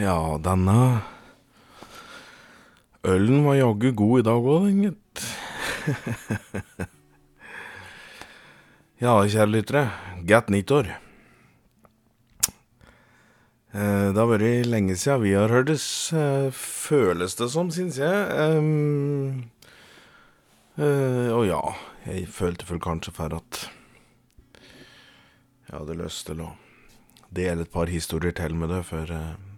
Ja, denne ølen var jaggu god i dag òg, den, gitt. ja, kjære lyttere. Godt nyttår. Eh, Det har vært lenge siden vi har hørtes, eh, føles det som, syns jeg. Um, uh, og ja, jeg følte vel kanskje for at jeg hadde lyst til å dele et par historier til med det før eh,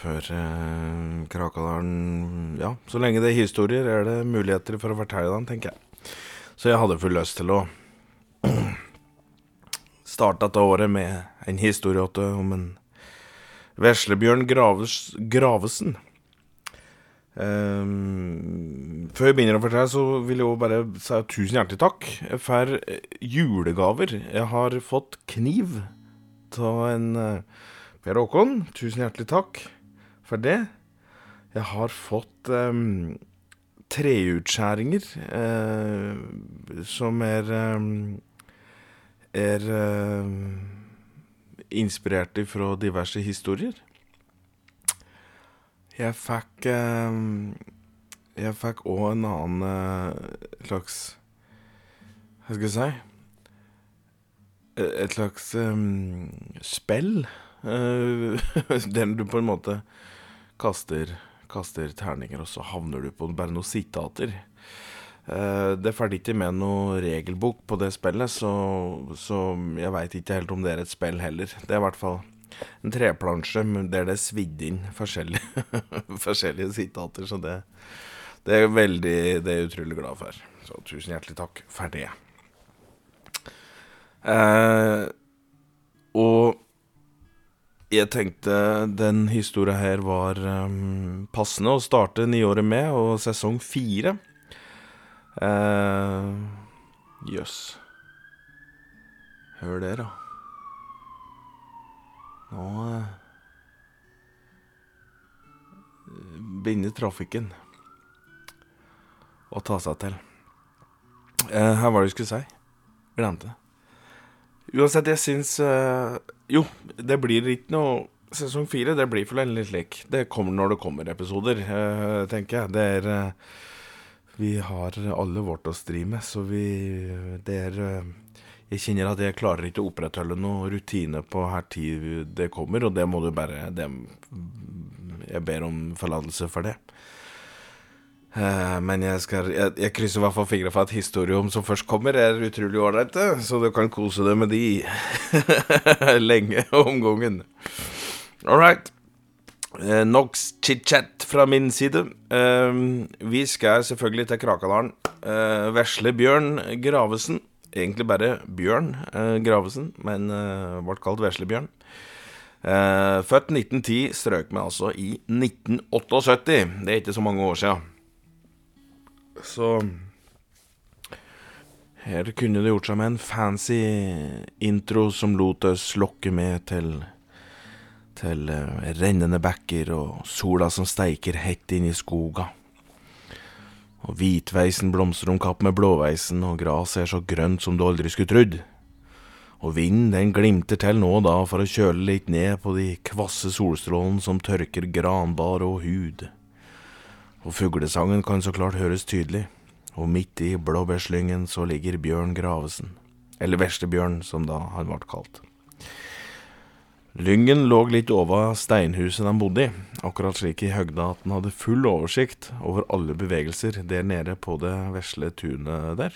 Før eh, Krakadalen Ja, så lenge det er historier, er det muligheter for å fortelle dem, tenker jeg. Så jeg hadde full lyst til å starte dette året med en historie om en veslebjørn Graves, Gravesen. Um, før jeg begynner å fortelle, så vil jeg jo bare si tusen hjertelig takk for julegaver. Jeg har fått kniv av en eh, Per Håkon. Tusen hjertelig takk for det. Jeg har fått um, treutskjæringer uh, som er um, er uh, inspirert fra diverse historier. Jeg fikk uh, Jeg fikk òg en annen uh, slags Hva skal jeg si Et slags um, spill. eh, der du på en måte kaster, kaster terninger, og så havner du på bare noen sitater. Eh, det ferdig ikke med noe regelbok på det spillet, så, så jeg veit ikke helt om det er et spill heller. Det er i hvert fall en treplansje der det er svidd inn forskjellige, forskjellige sitater, så det, det er veldig Det er jeg utrolig glad for. Så tusen hjertelig takk for det. Eh, og jeg tenkte den historia her var um, passende å starte nyåret med, og sesong fire. Eh, Jøss. Hør det, da. Nå uh, begynner trafikken å ta seg til. Uh, her var det jeg skulle si. Glemte det. Uansett, jeg syns eh, Jo, det blir ikke noe sesong fire. Det blir for litt slik. Det kommer når det kommer episoder, eh, tenker jeg. Det er eh, Vi har alle vårt å stri med, så vi Det er eh, Jeg kjenner at jeg klarer ikke å opprettholde noe rutine på her tid det kommer, og det må du bare det, Jeg ber om forlatelse for det. Eh, Men jeg, skal, jeg, jeg krysser i hvert fall fingra for at historien som først kommer, er utrolig ålreite, så du kan kose deg med de lenge om gangen. All right. Eh, nok chit-chat fra min side. Eh, vi skal selvfølgelig til Krakadalen. Eh, vesle Bjørn Gravesen. Egentlig bare Bjørn eh, Gravesen, men eh, ble kalt Vesle Bjørn. født 1910, strøk meg altså i 1978. Det er ikke så mange år siden. Så her kunne det gjort seg med en fancy intro som lot oss lokke med til til eh, rennende bekker og sola som steiker hett inn i skoga. Og hvitveisen blomstrer om kapp med blåveisen, og gresset er så grønt som du aldri skulle trodd. Og vinden den glimter til nå og da for å kjøle litt ned på de kvasse solstrålene som tørker granbar og hud. Og fuglesangen kan så klart høres tydelig, og midt i blåbærslyngen så ligger Bjørn Gravesen, eller Veslebjørn som da han ble kalt. Lyngen lå litt over steinhuset de bodde i, akkurat slik i høgda at den hadde full oversikt over alle bevegelser der nede på det vesle tunet der.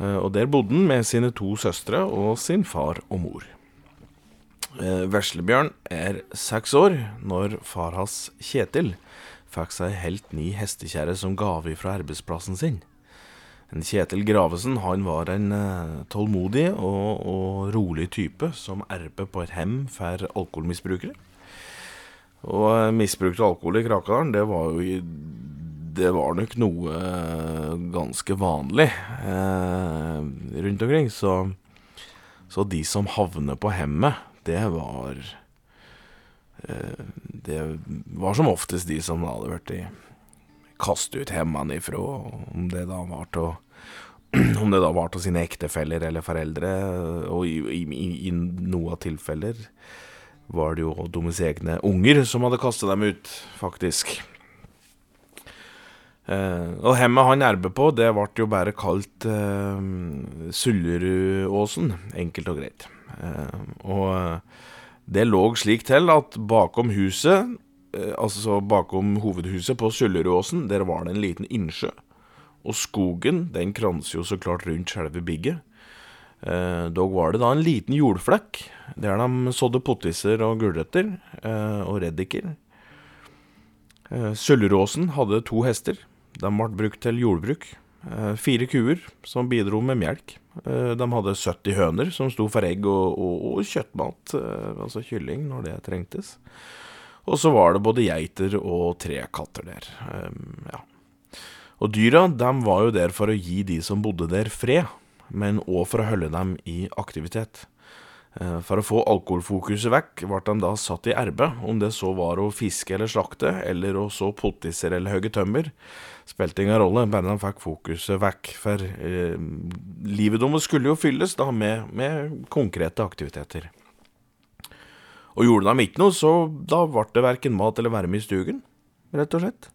Eh, Og der bodde han med sine to søstre og sin far og mor. Eh, Veslebjørn er seks år når far hans Kjetil fikk seg helt ny hestekjerre som gave fra arbeidsplassen sin. En Kjetil Gravesen han var en eh, tålmodig og, og rolig type som erbe på et hem for alkoholmisbrukere. Og eh, misbruk av alkohol i Krakadalen, det var jo i- Det var nok noe eh, ganske vanlig eh, rundt omkring, så Så de som havner på hemmet, det var Det var som oftest de som hadde blitt kastet ut hjemmefra, om det da var til om det da var til sine ektefeller eller foreldre, og i, i, i noen tilfeller var det jo deres egne unger som hadde kastet dem ut, faktisk. Eh, og hemmet han erbe på, det ble jo bare kalt eh, Sullerudåsen, enkelt og greit. Eh, og eh, det lå slik til at bakom huset, eh, altså bakom hovedhuset på Sullerudåsen, der var det en liten innsjø. Og skogen, den kranser jo så klart rundt selve bygget. Eh, dog var det da en liten jordflekk der de sådde pottiser og gulrøtter eh, og reddiker. Eh, Sølleråsen hadde to hester. De ble brukt til jordbruk. Eh, fire kuer som bidro med melk. Eh, de hadde 70 høner som sto for egg og, og, og kjøttmat, eh, altså kylling, når det trengtes. Og så var det både geiter og tre katter der. ja. Og dyra de var jo der for å gi de som bodde der, fred men òg for å holde dem i aktivitet. Eh, for å få alkoholfokuset vekk, ble de da satt i erbe, om det så var å fiske eller slakte, eller å så potiser eller hogge tømmer. Spilte ingen rolle, bare de fikk fokuset vekk. For eh, livet deres skulle jo fylles da med, med, konkrete aktiviteter. Og gjorde de ikke noe, så da ble det verken mat eller varme i stugen, rett og slett.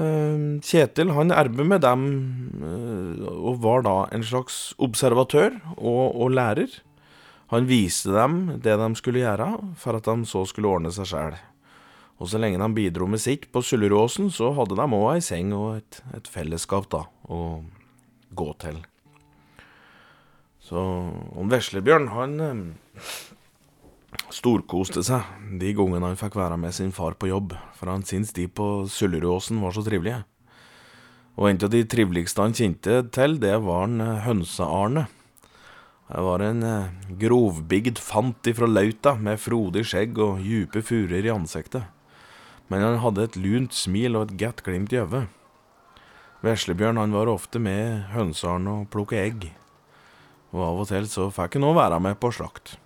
Ehm, Kjetil han erber med dem, eh, og var da en slags observatør og, og, lærer. Han viste dem det de skulle gjøre, for at de så skulle ordne seg sjæl. Og så lenge de bidro med sitt på Sulleråsen, så hadde de òg ei seng og et, et, fellesskap da, å gå til. Så om Veslebjørn, han storkoste seg de gangene han fikk være med sin far på jobb, for han syntes de på Sulleråsen var så trivelige. Og en av de triveligste han kjente til, det var en eh, Hønse-Arne. Det var en eh, grovbygd fant ifra Lauta med frodig skjegg og djupe furer i ansiktet. Men han hadde et lunt smil og et godt glimt i øyet. Veslebjørn han var ofte med Hønse-Arne og plukket egg, og av og til så fikk han òg være med på slakt.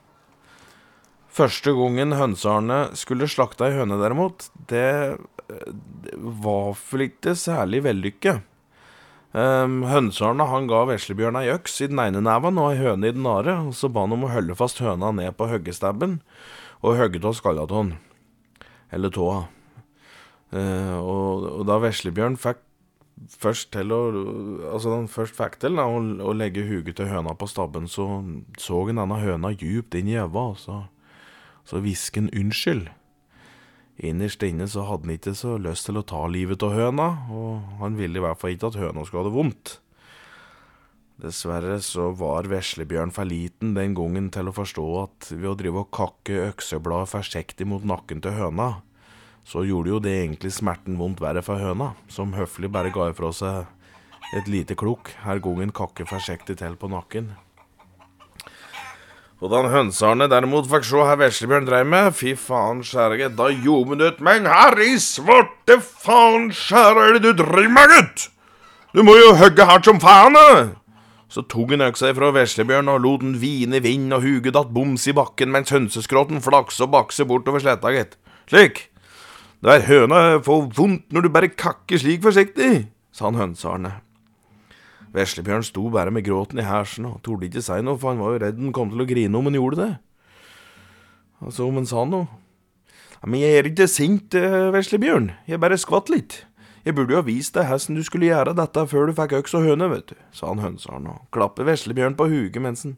Første gangen Hønsearne skulle slakte ei høne, derimot, det, det var vel ikke særlig vellykket. Um, Hønsearne han ga Veslebjørn ei øks i den ene neven og ei høne i den andre, og så ba han om å holde fast høna ned på hoggestabben og hogge av skallatåen. Eller tåa. Uh, og, og, da Veslebjørn fikk først til å Altså den først fikk til da, å, å legge huget til høna på stabben, så så han denne høna djupt inn i øva, og så så hvisket han unnskyld. Innerst inne så hadde han ikke så lyst til å ta livet av høna, og han ville i hvert fall ikke at høna skulle ha det vondt. Dessverre så var Veslebjørn for liten den gangen til å forstå at ved å drive og kakke økseblad forsiktig mot nakken til høna, så gjorde jo det egentlig smerten vondt verre for høna, som høflig bare ga ifra seg et lite klukk her gangen kakke forsiktig til på nakken. Og da hønserne derimot fikk se hva Veslebjørn dreiv med, fy faen skjære, da gjorde han ut Men herre i svarte faen skjære er det du driver med, gutt? Du må jo hogge hardt som faen, du! Så tok han øksa ifra Veslebjørn og lot den hvine i vind og huget datt boms i bakken mens hønseskråten flakse og bakse bortover sletta, gitt. Slik. Det er høna får vondt når du bare kakker slik forsiktig, sa han hønsearne. Veslebjørn sto bare med gråten i hersen og torde ikke si noe, for han var jo redd han kom til å grine om han gjorde det. Altså, om han sa noe. Men jeg er ikke sint, eh, Veslebjørn, jeg bare skvatt litt. Jeg burde jo ha vist deg hvordan du skulle gjøre dette før du fikk øks og høne, vet du, sa han hønseren og klappet Veslebjørn på huget mens han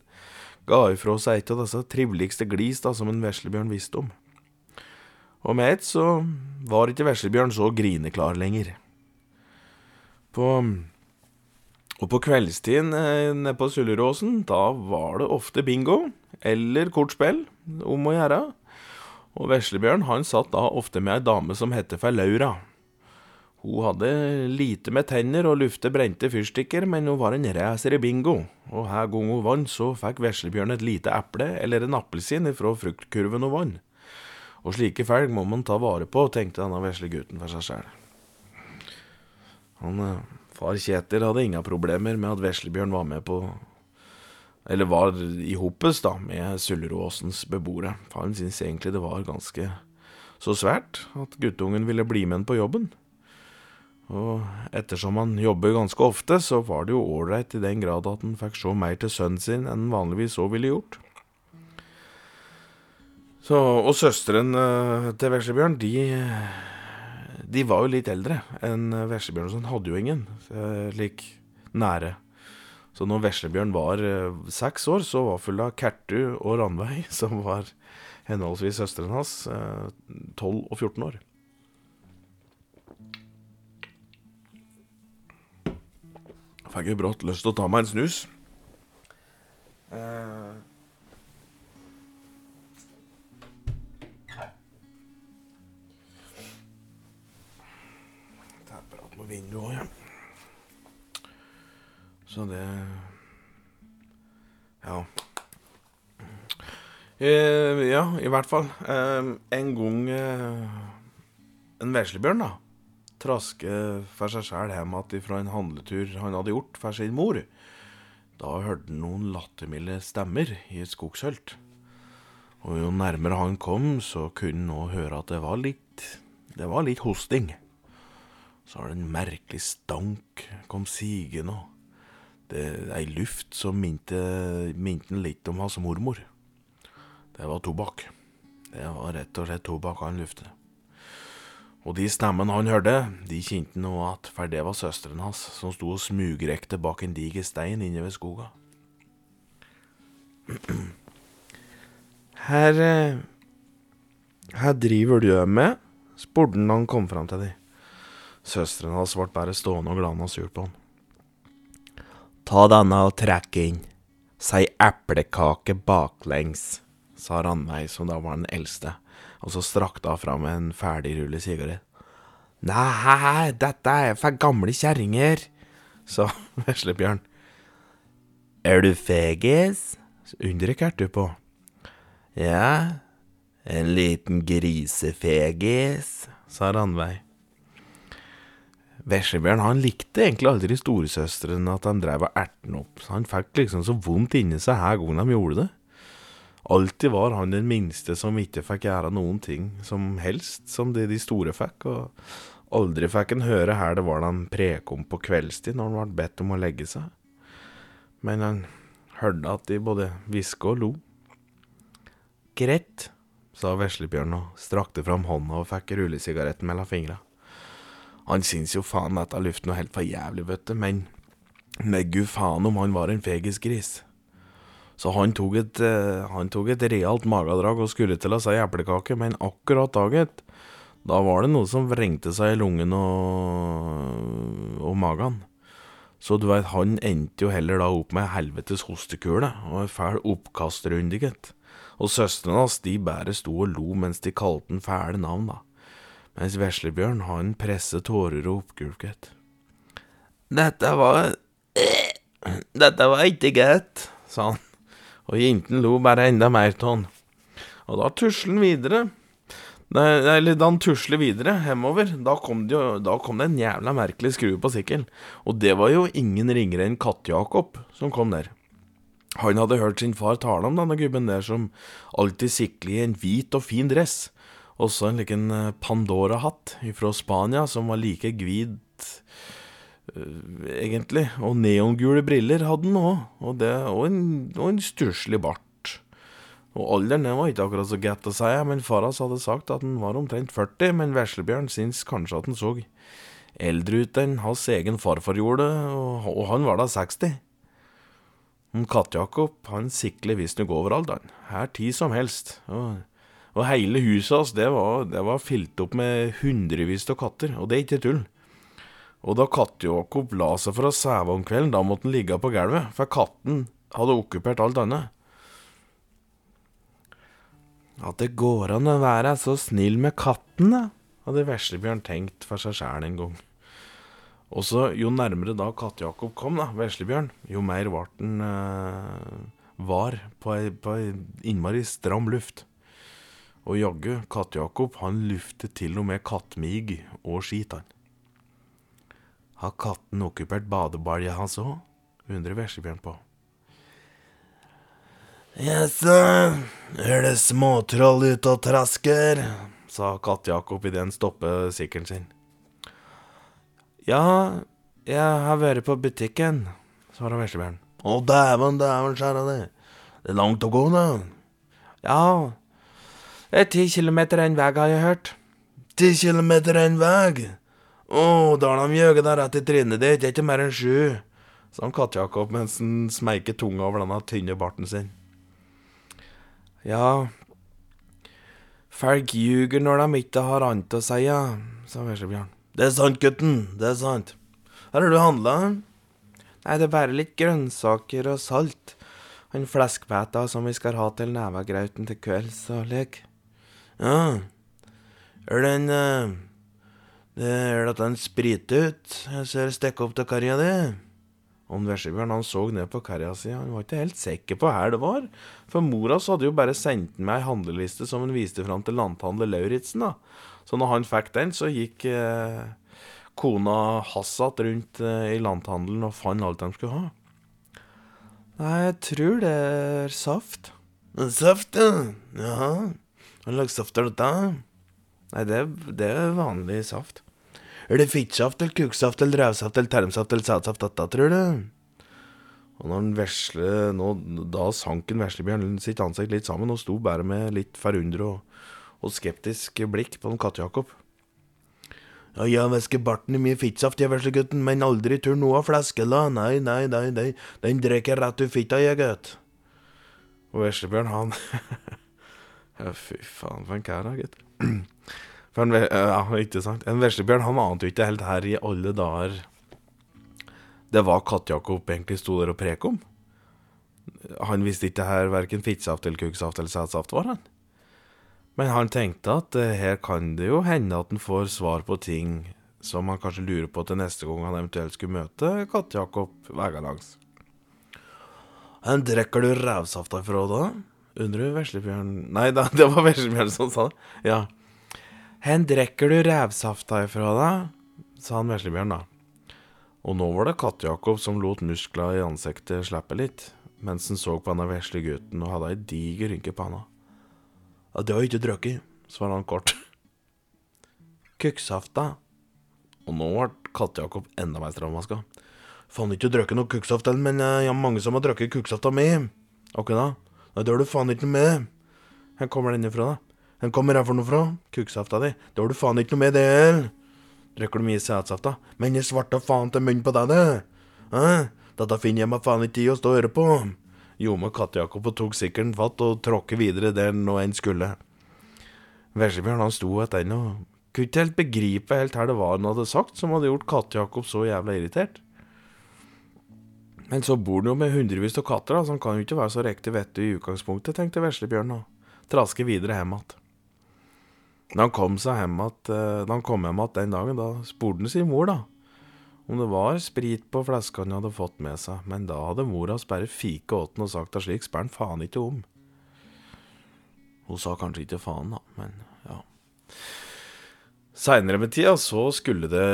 ga ifra seg et av disse triveligste glis da, som en Veslebjørn visste om. Og med ett så var ikke Veslebjørn så grineklar lenger. På og på kveldstid eh, nede på Sulleråsen, da var det ofte bingo eller kortspill om å gjøre. Og Veslebjørn han satt da ofte med ei dame som het for Laura. Hun hadde lite med tenner og lufte brente fyrstikker, men hun var en racer i bingo, og hver gang hun vant, så fikk Veslebjørn et lite eple eller en appelsin ifra fruktkurven hun vant. Og slike felg må man ta vare på, tenkte denne vesle gutten for seg sjæl. Eh, Far Kjetil hadde ingen problemer med at Veslebjørn var med på Eller var i hopes, med Sulleråsens beboere. Faren syntes egentlig det var ganske så svært at guttungen ville bli med på jobben. Og ettersom han jobber ganske ofte, så var det jo ålreit i den grad at han fikk se mer til sønnen sin enn han vanligvis så ville gjort. Så, og søsteren uh, til Veslebjørn, de, de var jo litt eldre enn Veslebjørn, så han hadde jo ingen uh, lik nære. Så når Veslebjørn var uh, seks år, så var full av Kertu og Ranveig, som var henholdsvis søsteren hans, 12 og 14 år. Fikk jo brått lyst til å ta meg en snus. Eh. Vinduet òg, ja. Så det Ja. Eh, ja, i hvert fall. Eh, en gang eh, En veslebjørn, da trasker for seg sjæl hjem igjen fra en handletur han hadde gjort for sin mor. Da hørte han noen lattermilde stemmer i et skogshølt. Og jo nærmere han kom, så kunne han òg høre at det var litt Det var litt hosting. Så var det en merkelig stank kom sigende, og det ei luft som minte, minte litt om hans mormor. Det var tobakk. Det var rett og slett tobakk han luftet. Og de stemmene han hørte, de kjente nå at for det var søsteren hans, som sto og smugrekte bak en diger stein inne ved skoga. Her eh, Her driver du med? spurte han da han kom fram til dem. Søsteren hans ble bare stående og glane og sur på han. Ta denne og trekk inn. Si eplekake baklengs, sa Ranveig, som da var den eldste og så strakte hun fram en ferdigrullet sigarett. Nei, dette er for gamle kjerringer, sa Veslebjørn. Er du fegis? undrer Kertu på. Ja, en liten grisefegis, sa Ranveig. Veslebjørn han likte egentlig aldri storesøsteren at de drev og erten opp, så han fikk liksom så vondt inni seg hver gang de gjorde det. Alltid var han den minste som ikke fikk gjøre noen ting som helst, som det de store fikk, og aldri fikk en høre her det var han prekom på kveldstid når han ble bedt om å legge seg. Men han hørte at de både hviska og lo. Greit, sa Veslebjørn og strakte fram hånda og fikk rullesigaretten mellom fingra. Han syns jo faen at dette luften var helt for jævlig, vet du, men med gud faen om han var en fegisgris. Så han tok, et, eh, han tok et realt magedrag og skulle til å si eplekake, men akkurat daget, da var det noe som vrengte seg i lungen og, og magen. Så du veit, han endte jo heller da opp med helvetes hostekule og en fæl oppkastrunde, gitt. Og søstrene hans, de bare sto og lo mens de kalte han fæle navn, da. Mens Veslebjørn, han presset tårer og oppgulket. Dette var Dette var ikke greit, sa han og jenten lo bare enda mer av han. Og da tusler han videre. Eller da han tusler videre hjemover, da kom, det jo, da kom det en jævla merkelig skrue på sykkelen. Og det var jo ingen ringere enn Katt-Jakob som kom der. Han hadde hørt sin far tale om denne gubben der som alltid sikler i en hvit og fin dress. Også en liten eh, Pandora-hatt fra Spania som var like gvid Eh, egentlig. Og neongule briller hadde han òg, og, og, en, og stusslig bart. Og alderen var ikke akkurat så godt å si, men Faras hadde sagt at han var omtrent 40, men Veslebjørn syns kanskje at han så eldre ut enn hans egen farfar gjorde, og, og han var da 60. Katt-Jakob han sikler visstnok overalt, han. Her tid som helst. Og, og hele huset hans det var, det var fylt opp med hundrevis av katter, og det er ikke tull. Og da Katt-Jakob la seg for å sove om kvelden, da måtte han ligge på gulvet, for katten hadde okkupert alt annet. At det går an å være så snill med katten, da, hadde Veslebjørn tenkt for seg sjæl en gang. Og så, jo nærmere da Katt-Jakob kom, da, Veslebjørn, jo mer ble han øh, var på på ei innmari stram luft. Og jaggu, Katt-Jakob, han luftet til og med kattmig og skit, han. Har katten okkupert badebalja hans òg? undrer Veslebjørn på. Jaså, er det småtroll ute og trasker? sa Katt-Jakob idet han stoppet sykkelen sin. Ja, jeg har vært på butikken, svarer veslebjørn. Å, dæven, dæven skjæra det. Det er langt å gå, da. Ja, det er ti kilometer en vei, har jeg hørt. Ti kilometer en vei? Å, da har de jøget deg rett i trynet ditt, det er ikke mer enn sju, sa Katt-Jakob mens han smeiket tunga over denne tynne barten sin. Ja, folk ljuger når de ikke har annet å si, ja, sa Veslebjørn. Det er sant, gutten, det er sant. Her har du handla? Nei, det er bare litt grønnsaker og salt. Han fleskpeta som vi skal ha til nevegrauten til kvelds og lek. Ja, er den uh, det Er dette en spritut jeg ser stikke opp til karja di? Om Veslebjørn han så ned på karja si, han var ikke helt sikker på hvor det var. For mora så hadde jo bare sendt meg ei handleliste som hun viste fram til landhandler Lauritzen, da. Så når han fikk den, så gikk eh, kona Hassat rundt eh, i landhandelen og fant alt de skulle ha. Nei, jeg tror det er saft. Saft, ja. Jaha. Hva slags saft er dette? Nei, det, det er vanlig saft. Er det fittsaft eller kukksaft eller revsaft eller termsaft eller sædsaft dette, tror du? Og når den vesle, nå, Da sank en veslebjørn sitt ansikt litt sammen og sto bare med litt forundret og, og skeptisk blikk på en Katt-Jakob. Ja, jeg væsker barten i mye fittsaft, jeg, veslegutten, men aldri tur noe av fleskela. Nei, nei, nei, nei, den drikker rett ut fitta, jeg, gutt. Og Veslebjørn, han Ja, fy faen, for en kar, da, gutt. For en, ja, ikke sant. En veslebjørn, han ante jo ikke helt her i alle dager Det var Katt-Jakob egentlig sto der og prek om. Han visste ikke her verken fittsaft eller kukksaft eller sædsaft var, han. Men han tenkte at eh, her kan det jo hende at han får svar på ting som han kanskje lurer på til neste gang han eventuelt skulle møte Katt-Jakob vegalangs. En drikker du rævsafta ifra da? Undrer du Veslebjørn Nei da, det var Veslebjørn som sa det. Ja. Hen drikker du rævsafta ifra deg? sa han Veslebjørn, da. Og nå var det Katt-Jakob som lot muskler i ansiktet slippe litt, mens han så på denne vesle gutten og hadde ei diger rynke på handa. Ja, det har jeg ikke drukket, svarer han kort. Kukksafta. Og nå ble Katt-Jakob enda mer strammaska. Faen ikke drukket noe kukksaft, men jeg har mange som har drukket kukksafta mi. Ok, da? Nei, det har du faen ikke noe med. Hvor kommer den ifra, da? Hvor kommer her for noe fra? Kukksafta di. Har du faen ikke noe med, det heller. Drikker du mye sædsaft, da? Men jeg svarte faen til munnen på deg, det. Hæ? Dette finner jeg meg faen ikke i å stå og høre på. Jome Katt-Jakob tok en fatt og tråkket videre der nå en skulle. Veslebjørn han sto etter den og kunne ikke helt begripe helt hva det var han hadde sagt som hadde gjort Katt-Jakob så jævla irritert. Men så bor han jo med hundrevis av katter, da, så han kan jo ikke være så riktig vettig i utgangspunktet, tenkte veslebjørnen og traske videre hjem igjen. Da han kom seg eh, hjem igjen den dagen, da spurte han sin mor, da, om det var sprit på flaska han hadde fått med seg, men da hadde mora bare fiket åt han og sagt at slik spør han faen ikke om. Hun sa kanskje ikke faen, da, men ja. Seinere med tida så skulle det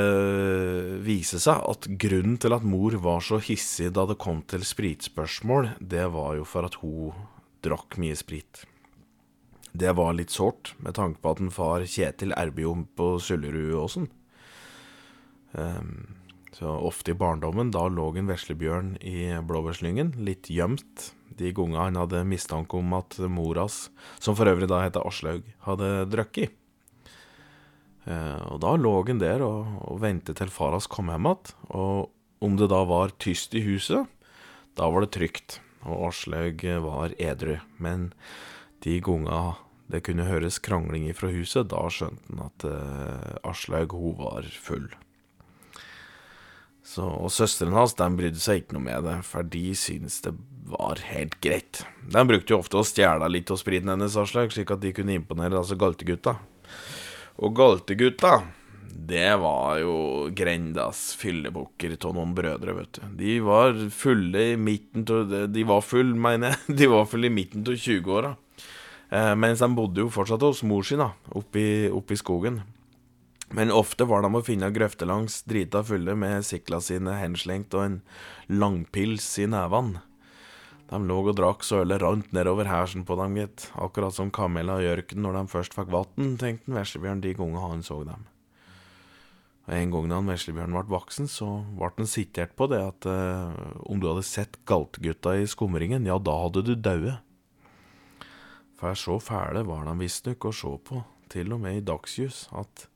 vise seg at grunnen til at mor var så hissig da det kom til spritspørsmål, det var jo for at hun drakk mye sprit. Det var litt sårt, med tanke på at en far Kjetil Erbjo på Sullerudåsen um, så ofte i barndommen, da lå en veslebjørn i blåbærslyngen, litt gjemt, de gangene han hadde mistanke om at moras, som for øvrig da heter Aslaug, hadde drukket. Eh, og da lå han der og, og ventet til faras kom hjem igjen, og om det da var tyst i huset, da var det trygt, og Aslaug var edru. Men de gonga det kunne høres krangling ifra huset, da skjønte han at uh, Aslaug, hun var full. Så, og søsteren hans den brydde seg ikke noe med det, for de syntes det var helt greit. De brukte jo ofte å stjele litt av spriten hennes, Aslaug, slik at de kunne imponere altså galtegutta. Og galtegutta, det var jo grendas fyllebukker av noen brødre, vet du. De var fulle i midten av De var full, mener jeg. De var fulle i midten av 20-åra. Eh, mens de bodde jo fortsatt hos mor sin, da, oppi, oppi skogen. Men ofte var de å finne grøftelangs drita fulle med sikla sine henslengt og en langpils i nevene. De lå og drakk så ølet rant nedover hersen på dem, gitt. Akkurat som kamela og ørkenen når de først fikk vann, tenkte Veslebjørn de gangene han så dem. Og En gang da Veslebjørn ble voksen, så ble han sitert på det at eh, om du hadde sett galtgutta i skumringen, ja, da hadde du daue. For så fæle var de visstnok å se på, til og med i dagslys, at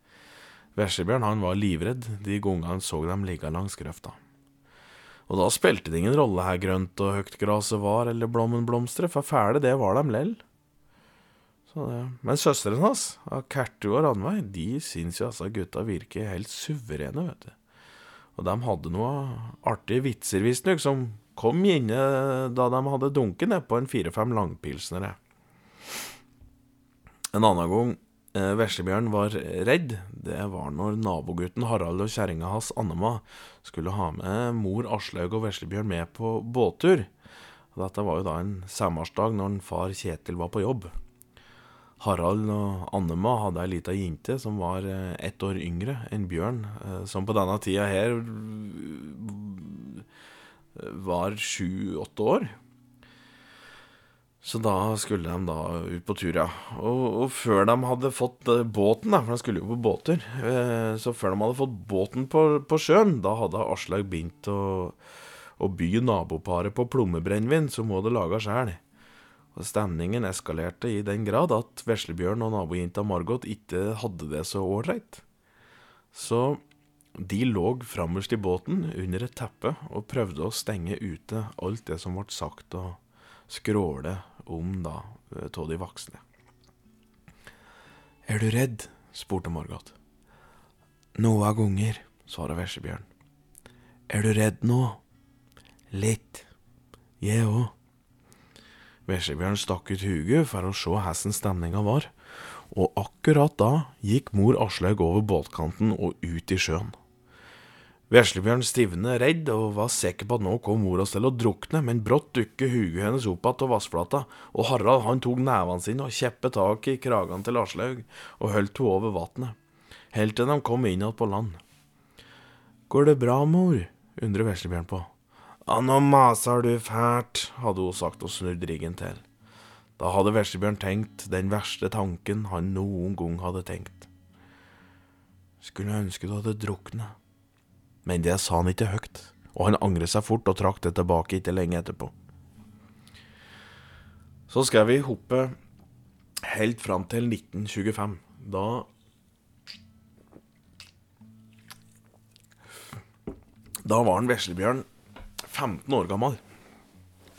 Veslebjørn var livredd de gangene han så dem ligge langs grøfta. Og da spilte det ingen rolle her grønt og høgt graset var, eller blommen blomstre, for fæle det var dem lell. Men søstrene hans, av Kertu og Ranveig, de syns jo altså gutta virker helt suverene, vet du. Og de hadde noe artige vitser, visstnok, som kom inne da de hadde dunket nedpå en fire-fem langpilsnere. En annen gang eh, Veslebjørn var redd, det var når nabogutten Harald og kjerringa hans Annema skulle ha med mor Aslaug og Veslebjørn med på båttur. Dette var jo da en sommersdag når far Kjetil var på jobb. Harald og Annema hadde ei lita jente som var eh, ett år yngre enn Bjørn, eh, som på denne tida her var sju-åtte år. Så da skulle de da ut på tur, ja. Og, og før de hadde fått eh, båten, da, for de skulle jo på båter eh, Så før de hadde fått båten på, på sjøen, da hadde Aslaug begynt å, å by naboparet på plommebrennevin som hun hadde laga sjæl. Og stemningen eskalerte i den grad at Veslebjørn og nabojenta Margot ikke hadde det så ålreit. Så de lå framerst i båten under et teppe og prøvde å stenge ute alt det som ble sagt og skråle om da av de voksne. Er du redd? spurte Margot. Noen ganger, svarte Vesjebjørn. Er du redd nå? Litt. Jeg òg. Vesjebjørn stakk ut huget for å se hvordan stemninga var, og akkurat da gikk mor Aslaug over båtkanten og ut i sjøen. Veslebjørn stivnet redd og var sikker på at nå kom mora til å drukne, men brått dukket huget hennes opp igjen av vassflata, og Harald han tok nevene sine og kjeppet tak i kragen til Aslaug og holdt henne over vannet, helt til de kom inn igjen på land. Går det bra, mor? undrer Veslebjørn på. Ja, nå maser du fælt, hadde hun sagt og snudd ryggen til. Da hadde Veslebjørn tenkt den verste tanken han noen gang hadde tenkt. Skulle ønske du hadde druknet men det sa han ikke høyt, og han angret seg fort og trakk det tilbake ikke lenge etterpå. Så skal vi hoppe helt fram til 1925. Da Da var han Veslebjørn 15 år gammel.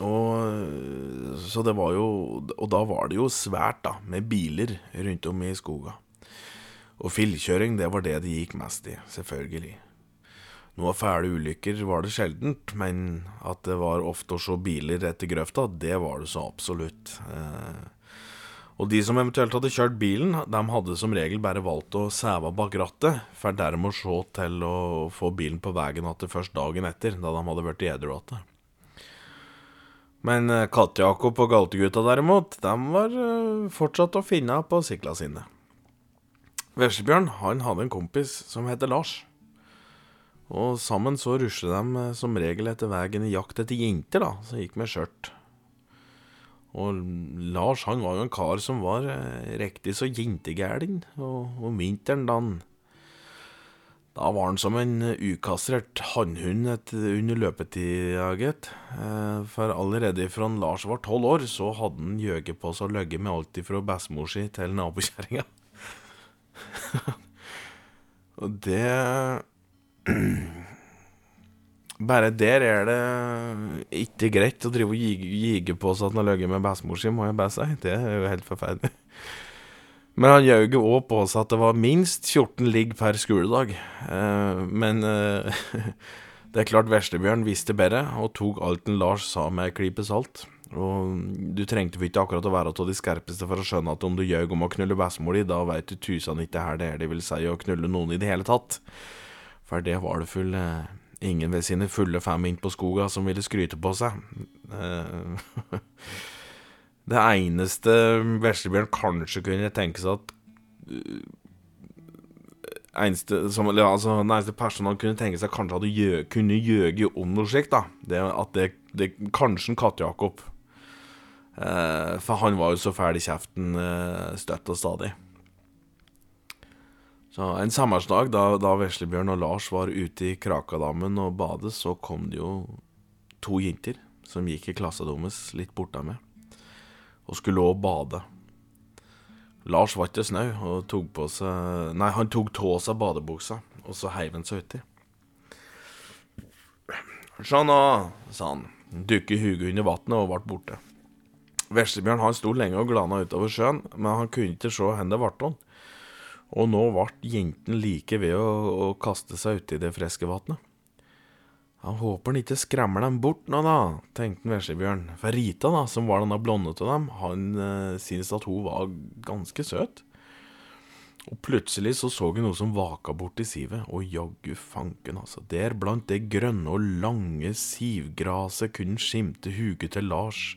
Og, så det var jo Og da var det jo svært, da, med biler rundt om i skoga. Og fillkjøring, det var det det gikk mest i, selvfølgelig. Noe fæle ulykker var det sjeldent, men at det var ofte å se biler etter grøfta, det var det så absolutt. Eh, og de som eventuelt hadde kjørt bilen, de hadde som regel bare valgt å sæve bak rattet, for dermed å se til å få bilen på veien igjen først dagen etter, da de hadde blitt edru igjen. Men eh, Katt-Jakob og Galtegutta derimot, de var eh, fortsatt å finne på sikla sine. Veslebjørn han hadde en kompis som heter Lars. Og sammen så rusler de eh, som regel etter veien i jakt etter jenter, da, som gikk med skjørt. Og Lars han var jo en kar som var eh, riktig så jentegæren, og om vinteren da han Da var han som en ukastrert hannhund under løpetida, gitt. Eh, for allerede fra Lars var tolv år, så hadde han gjøget på seg og løyet med alt fra bestemor si til nabokjerringa. og det Bare der er det ikke greit å drive og gige på seg at han har ligget med bestemor si, må jeg bare si. Det er jo helt forferdelig. Men han gjør jo òg på seg at det var minst 14 ligg per skoledag. Eh, men eh, det er klart Veslebjørn visste bedre, og tok alt en Lars sa med ei klype salt. Og du trengte ikke akkurat å være av de skarpeste for å skjønne at om du gjør om å knulle bestemor di, da veit du tusen ikke her det er det vil si å knulle noen i det hele tatt. For det var det full eh, ingen ved sine fulle fem inn på skoga som ville skryte på seg. Eh, det eneste Veslebjørn kanskje kunne tenke seg at eneste, som, altså, den eneste personen han kunne tenke seg kanskje hadde gjø, kunne gjøge om noe slikt, da, det at det, det Kanskje Katt-Jakob. Eh, for han var jo så fæl i kjeften eh, støtt og stadig. Så En sommersdag da, da Veslebjørn og Lars var ute i Krakadammen og badet, så kom det jo to jenter som gikk i klassen deres litt borte med, og skulle òg bade. Lars var ikke snau og tok på seg Nei, han tok av seg badebuksa, og så heiv han seg uti. Sjå nå, sa han, dukket huget under vannet og ble borte. Veslebjørn han sto lenge og glana utover sjøen, men han kunne ikke se hvor det ble av. Og nå ble jenten like ved å, å kaste seg uti det friske vannet. Han håper han ikke skremmer dem bort nå, da, tenkte Veslebjørn. For Rita, da, som var denne blonde av dem, han eh, syntes at hun var ganske søt. Og plutselig så så hun noe som vaka bort i sivet, og jaggu fanken, altså. Der blant det grønne og lange sivgraset kunne skimte huget til Lars,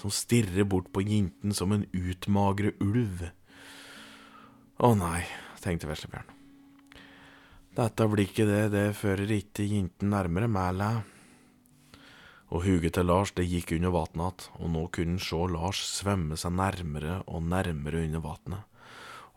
som stirrer bort på jenten som en utmagre ulv. Å nei, tenkte Veslebjørn. Dette blir ikke det, det fører ikke jenten nærmere mæla. Og huget til Lars det gikk under vannet igjen, og nå kunne han se Lars svømme seg nærmere og nærmere under vannet.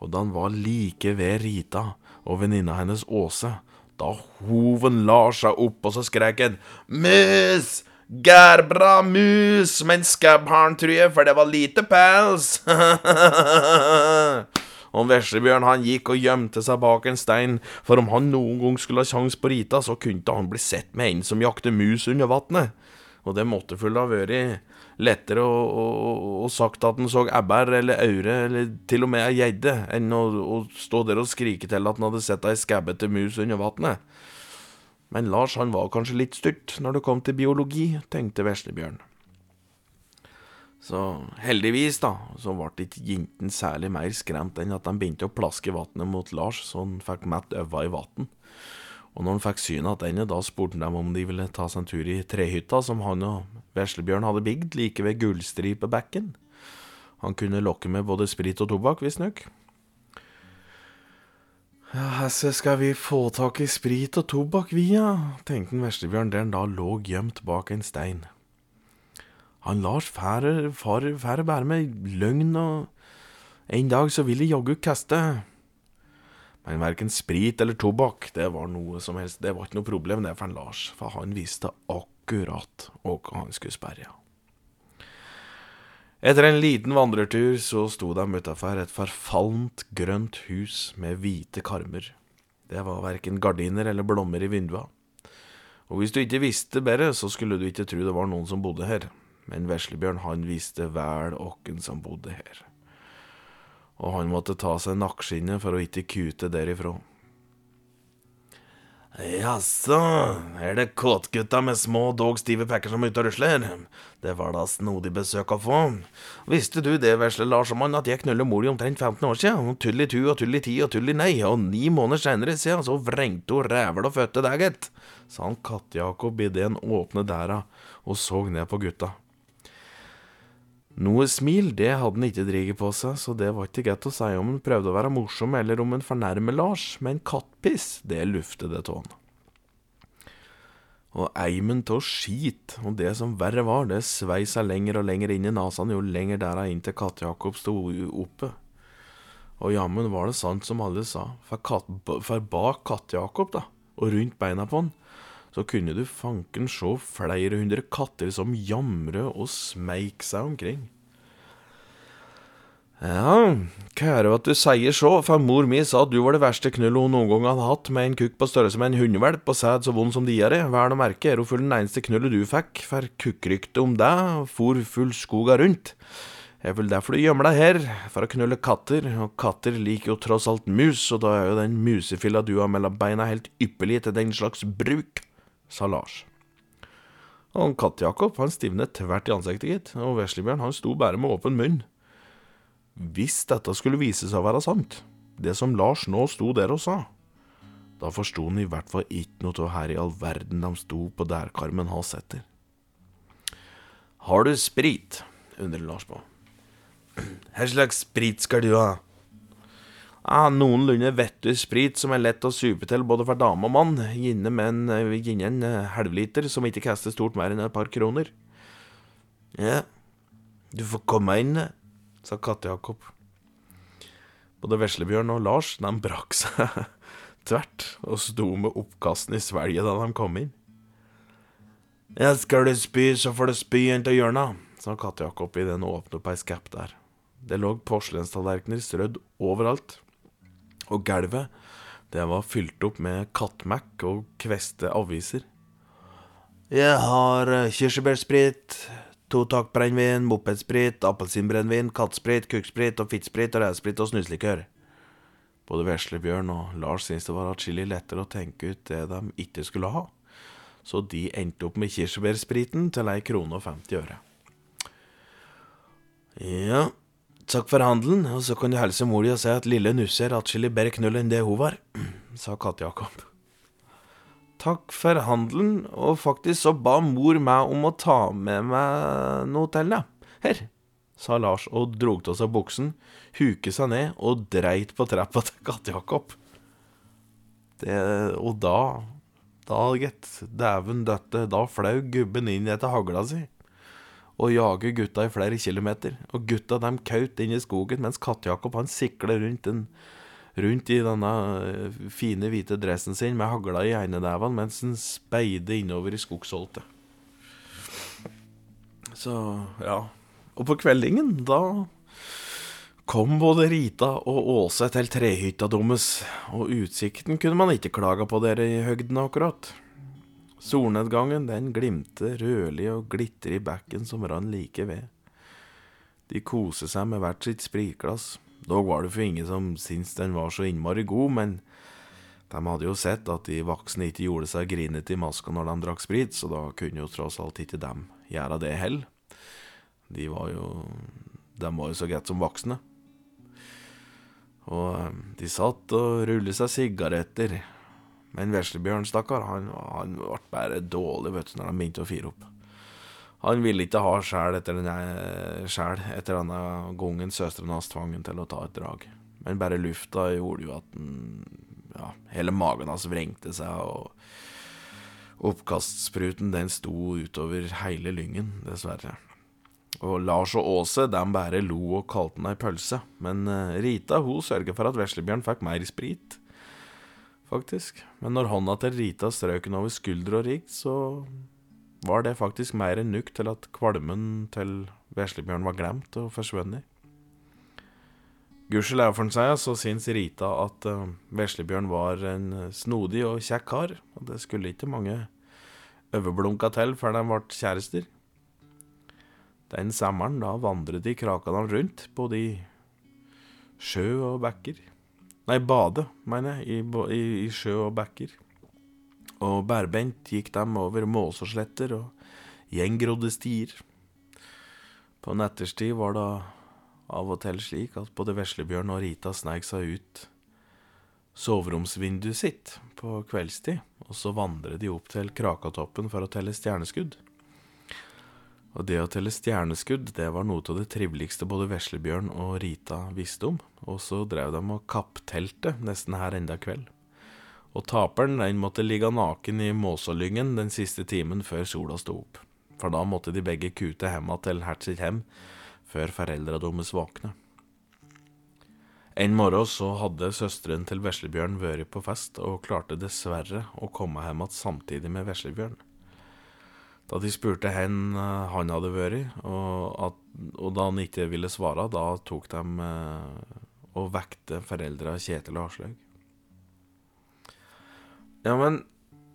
Og da han var like ved Rita og venninna hennes Åse, da hov han Lars seg opp, og så skrek han Mus! Gærbra mus, men skabbharn, tror jeg, for det var lite pels. Og Veslebjørn han gikk og gjemte seg bak en stein, for om han noen gang skulle ha sjans på Rita, så kunne han bli sett med en som jakter mus under vannet. Og det måtte vel ha vært lettere å, å, å sagt at han så ebber eller aure, eller til og med ei gjedde, enn å, å, stå der og skrike til at han hadde sett ei skabbete mus under vannet. Men Lars han var kanskje litt styrt når det kom til biologi, tenkte Veslebjørn. Så heldigvis, da, så ble ikke jentene særlig mer skremt enn at de begynte å plaske vannet mot Lars, så han fikk mett øva i vann. Og når han fikk synet denne, da spurte de om de ville ta seg en tur i trehytta som han og Veslebjørn hadde bygd like ved Gullstripebekken. Han kunne lokke med både sprit og tobakk, visstnok. Ja, hesse skal vi få tak i sprit og tobakk, vi, ja, tenkte Veslebjørn der han da lå gjemt bak en stein. Han Lars fære, fære bare med løgn, og en dag så vil de jaggu kaste. Men verken sprit eller tobakk, det var noe som helst, det var ikke noe problem det for han Lars, for han visste akkurat hva han skulle sperre. Etter en liten vandretur så sto de utafor et forfallent grønt hus med hvite karmer. Det var verken gardiner eller blommer i vinduene. Og hvis du ikke visste bedre, så skulle du ikke tro det var noen som bodde her men Veslebjørn han visste vel åkken som bodde her. Og han måtte ta seg nakkskinnet for å ikke kute derifra. Jaså, er det kåtgutta med små, dog stive pekker som er ute og rusler? Det var da snodig besøk å få. Visste du det, vesle Larsmann, at jeg knuller mor omtrent 15 år siden? Tull i tu og tull i ti og tull i nei, og ni måneder seinere siden så vrengte hun rævel og fødte deg, gitt, sa han Katt-Jakob idet han åpne dæra og så ned på gutta. Noe smil, det hadde han ikke dreget på seg, så det var ikke godt å si om han prøvde å være morsom eller om han fornærmer Lars, men kattpiss, det luftet det av han. Og eimen av skit, og det som verre var, det svei seg lenger og lenger inn i nesen jo lenger dera inn til Katt-Jakob sto oppe. Og jammen var det sant som alle sa, for, kat for bak Katt-Jakob, da, og rundt beina på han, så kunne du fanken se flere hundre katter som jamre og smeik seg omkring. Ja, kære at du sier så, for mor mi sa at du var det verste knullet hun noen gang hadde hatt, med en kukk på størrelse med en hundevalp og sæd så vond som diaré. Vel å merke er hun full den eneste knullet du fikk, for kukkryktet om deg for full skoga rundt. Det er vel derfor du gjemmer deg her, for å knulle katter, og katter liker jo tross alt mus, og da er jo den musefilla du har mellom beina helt ypperlig til den slags bruk sa Lars. Han Katt-Jakob han stivnet tvert i ansiktet, gitt, og Veslebjørn han sto bare med åpen munn. Hvis dette skulle vise seg å være sant, det som Lars nå sto der og sa, da forsto han i hvert fall ikke noe av her i all verden de sto på dærkarmen hans etter. Har du sprit? undrer Lars på. Hva slags sprit skal du ha? Ja, noenlunde vettug sprit som er lett å supe til både for dame og mann, gjerne med en, eh, gjerne en eh, halvliter som ikke kaster stort mer enn et par kroner. Ja, du får komme inn, sa Katte-Jakob. Både Veslebjørn og Lars de brakk seg tvert og sto med oppkasten i svelget da de kom inn. Ja, skal du spy, så får du spy inntil hjørnet, sa Katte-Jakob idet han åpnet opp der. Det lå porselenstallerkener strødd overalt, og gulvet, det var fylt opp med kattmac og kveste aviser. Jeg har kirsebærsprit, to takk brennevin, mopedsprit, appelsinbrennevin, kattsprit, kukksprit og fittsprit og rævsprit og snuslikør. Både Veslebjørn og Lars syntes det var atskillig lettere å tenke ut det de ikke skulle ha, så de endte opp med kirsebærspriten til ei krone og 50 øre. Ja, Takk for handelen, og så kan du hilse mor di og si at lille Nusse er atskillig bedre knull enn det hun var, sa Katt-Jakob. Takk for handelen, og faktisk så ba mor meg om å ta med meg noe til deg. Her, sa Lars og drog av seg buksen, huket seg ned og dreit på trappa til Katt-Jakob. Og da, da, gitt, dæven døtte, da flaug gubben inn etter hagla si og jager gutta i flere kilometer. Og gutta dem kaut inn i skogen, mens Katt-Jakob han sikler rundt, den, rundt i denne eh, fine, hvite dressen sin med hagla i einedævene mens han speider innover i skogsholtet. Så, ja. Og på kveldingen, da kom både Rita og Åse til trehytta deres, og utsikten kunne man ikke klage på dere i høgden akkurat. Solnedgangen den glimte rødlig og glitrer i bekken som rann like ved. De koser seg med hvert sitt spritglass. Dog var det for ingen som syntes den var så innmari god, men de hadde jo sett at de voksne ikke gjorde seg grinete i maska når de drakk sprit, så da kunne jo tross alt ikke dem gjøre det heller. De var jo De var jo så greit som voksne. Og eh, de satt og rullet seg sigaretter men Veslebjørn, stakkar, han, han ble bare dårlig vet du, når han begynte å fire opp. Han ville ikke ha sjæl etter denne sjæl etter denne gangen søstrene hans tvang til å ta et drag. Men bare lufta gjorde jo at den, ja, hele magen hans vrengte seg, og oppkastspruten den sto utover hele lyngen, dessverre. Og Lars og Åse de bare lo og kalte den ei pølse, men eh, Rita hun sørga for at Veslebjørn fikk mer sprit faktisk. Men når hånda til Rita strøk over skulder og rigg, så var det faktisk mer enn nok til at kvalmen til Veslebjørn var glemt og forsvunnet. Gudskjelov for seg så syns Rita at uh, Veslebjørn var en snodig og kjekk kar, og det skulle ikke mange overblunka til før de ble kjærester. Den sommeren da vandret de krakene rundt, både i sjø og bekker. Nei, bade, mener jeg, i, i, i sjø og bekker. Og bærbeint gikk dem over måsesletter og gjengrodde stier. På natterstid var det av og til slik at både Veslebjørn og Rita sneik seg ut soveromsvinduet sitt på kveldstid, og så vandret de opp til Krakatoppen for å telle stjerneskudd. Og det å telle stjerneskudd, det var noe av det triveligste både Veslebjørn og Rita visste om, og så drev de og kapptelte nesten her enda kveld. Og taperen, den måtte ligge naken i Måsålyngen den siste timen før sola sto opp, for da måtte de begge kute hemma til Hert sitt hem før foreldra deres våkne. En morgen så hadde søsteren til Veslebjørn vært på fest, og klarte dessverre å komme hjem igjen samtidig med Veslebjørn. Da de spurte hvor eh, han hadde vært, og, at, og, da han ikke ville svare, da tok de eh, og vekte foreldra Kjetil og Aslaug. Ja, men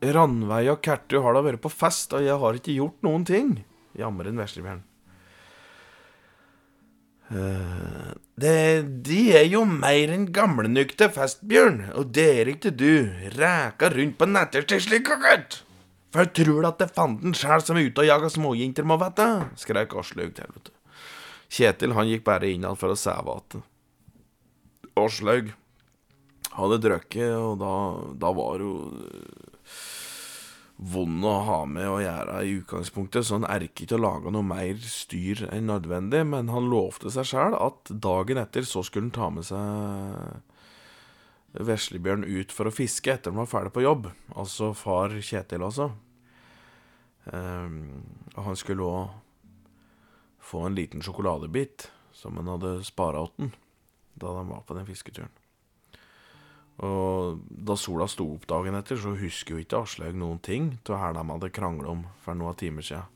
Ranveig og Kertu har da vært på fest, og jeg har ikke gjort noen ting, jamrer Veslebjørn. Uh, det, de er jo mer enn gamlenykte festbjørn, og det er ikke du. Ræka rundt på nattestid slik, gutt. For tror du at det er fanden sjæl som er ute og jager småjenter, må vite? skrek Aslaug til, vet. Kjetil han gikk bare inn for å seve igjen. Aslaug hadde drukket, og da, da var hun eh, vond å ha med å gjøre i utgangspunktet, så han erker ikke å lage noe mer styr enn nødvendig, men han lovte seg sjæl at dagen etter så skulle han ta med seg Veslebjørn ut for å fiske etter han var ferdig på jobb. Altså far Kjetil, også. Um, han skulle òg få en liten sjokoladebit som han hadde spara åt den da han var på den fisketuren. Og da sola sto opp dagen etter, så husker jo ikke Aslaug noen ting av hva de hadde krangla om for noen timer siden.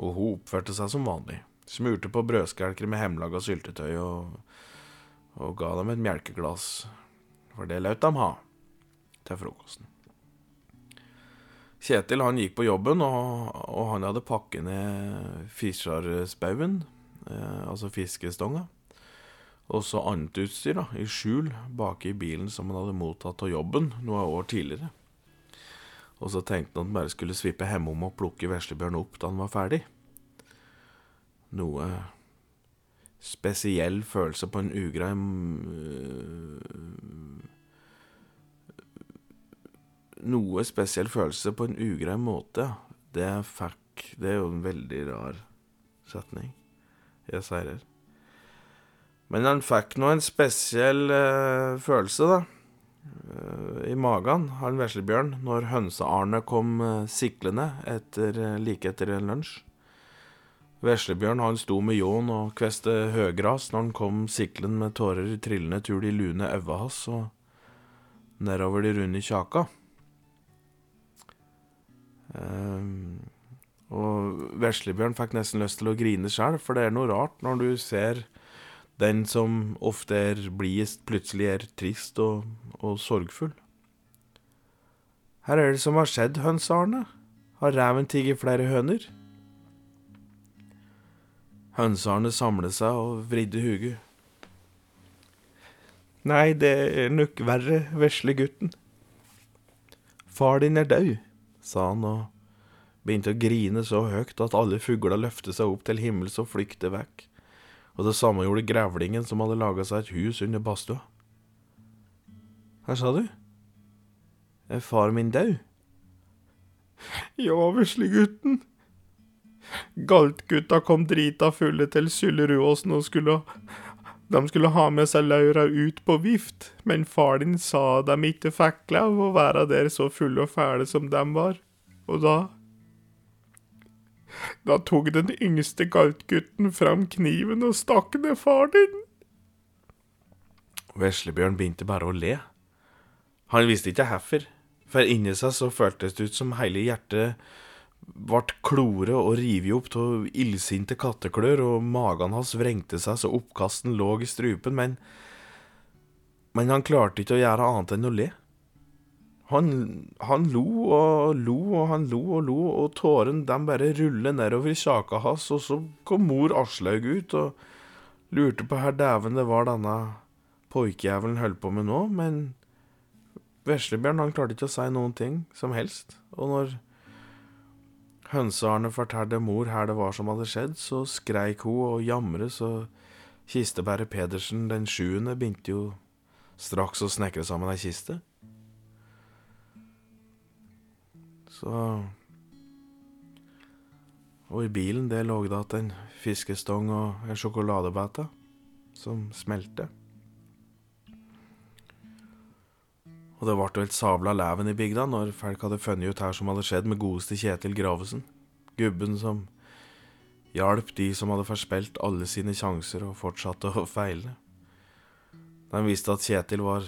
Og hun oppførte seg som vanlig. Smurte på brødskelker med hjemmelaga syltetøy og, og ga dem et melkeglass. For det lot de ha til frokosten. Kjetil han gikk på jobben, og, og han hadde pakket ned fiskerspauen, eh, altså fiskestonga. Og så annet utstyr da, i skjul bak i bilen som han hadde mottatt av jobben noen år tidligere. Og så tenkte han at han bare skulle svippe hjemom og plukke Veslebjørn opp da han var ferdig. Noe spesiell følelse på en ugrei Noe spesiell følelse på en ugrei måte, det fikk Det er jo en veldig rar setning. Jeg sier det. Men han fikk nå en spesiell uh, følelse, da, uh, i magen, han veslebjørn, når Hønse-Arne kom uh, siklende etter, like etter lunsj. Veslebjørn han sto med ljåen og kveste høgras når han kom siklen med tårer trillende tur de lune øva hans og nedover de runde kjaka. Um, og Veslebjørn fikk nesten lyst til å grine sjøl, for det er noe rart når du ser den som ofte er blidest, plutselig er trist og, og sorgfull. Her er det som har skjedd, Høns Arne. Har reven tigget flere høner? Hønse-Arne samlet seg og vridde huget. Nei, det er nok verre, vesle gutten. Far din er død, sa han og begynte å grine så høyt at alle fugler løftet seg opp til himmels og flykte vekk og det samme gjorde grevlingen som hadde laga seg et hus under badstua. Hva sa du? Er far min død? Ja, veslegutten. Galtgutta kom drita fulle til Sylleruåsen og skulle De skulle ha med seg Laura ut på vift, men far din sa dem ikke fikk lov å være der så fulle og fæle som dem var, og da da tok den yngste galtgutten fram kniven og stakk ned far din. Veslebjørn begynte bare å le. Han visste ikke hvorfor, for inni seg så føltes det ut som hele hjertet ble klore og revet opp av illsinte katteklør, og magen hans vrengte seg så oppkasten lå i strupen, men Men han klarte ikke å gjøre annet enn å le. Han, han, lo og lo og han lo og lo, og tårene de bare ruller nedover i kjaka hans. Og så kom mor Aslaug ut og lurte på herr dæven det var denne poikejævelen holdt på med nå, men Veslebjørn han klarte ikke å si noen ting som helst. Og når Hønse-Arne fortalte mor her det var som hadde skjedd, så skreik hun og jamret, så kistebærer Pedersen den sjuende begynte jo straks å snekre sammen ei kiste. Så Og i bilen det lå det igjen en fiskestong og en sjokoladebete som smelte. Og det ble helt sabla leven i bygda når folk hadde funnet ut her som hadde skjedd med godeste Kjetil Gravesen. Gubben som hjalp de som hadde forspilt alle sine sjanser og fortsatte å feile. De visste at Kjetil var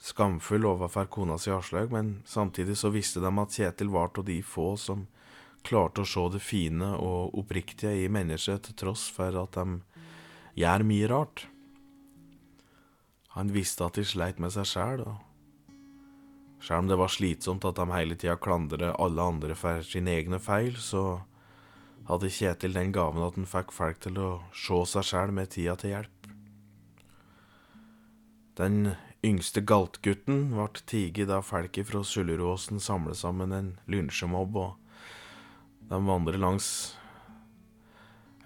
skamfull overfor kona si Aslaug, men samtidig så visste de at Kjetil var av de få som klarte å se det fine og oppriktige i mennesket, til tross for at de gjør mye rart. Han visste at de sleit med seg sjæl, og sjøl om det var slitsomt at de hele tida klandret alle andre for sine egne feil, så hadde Kjetil den gaven at han fikk folk til å se seg sjæl med tida til hjelp. Den Yngste galtgutten ble tiget da folket fra Sulleråsen samlet sammen en lynsjemobb, og de vandrer langs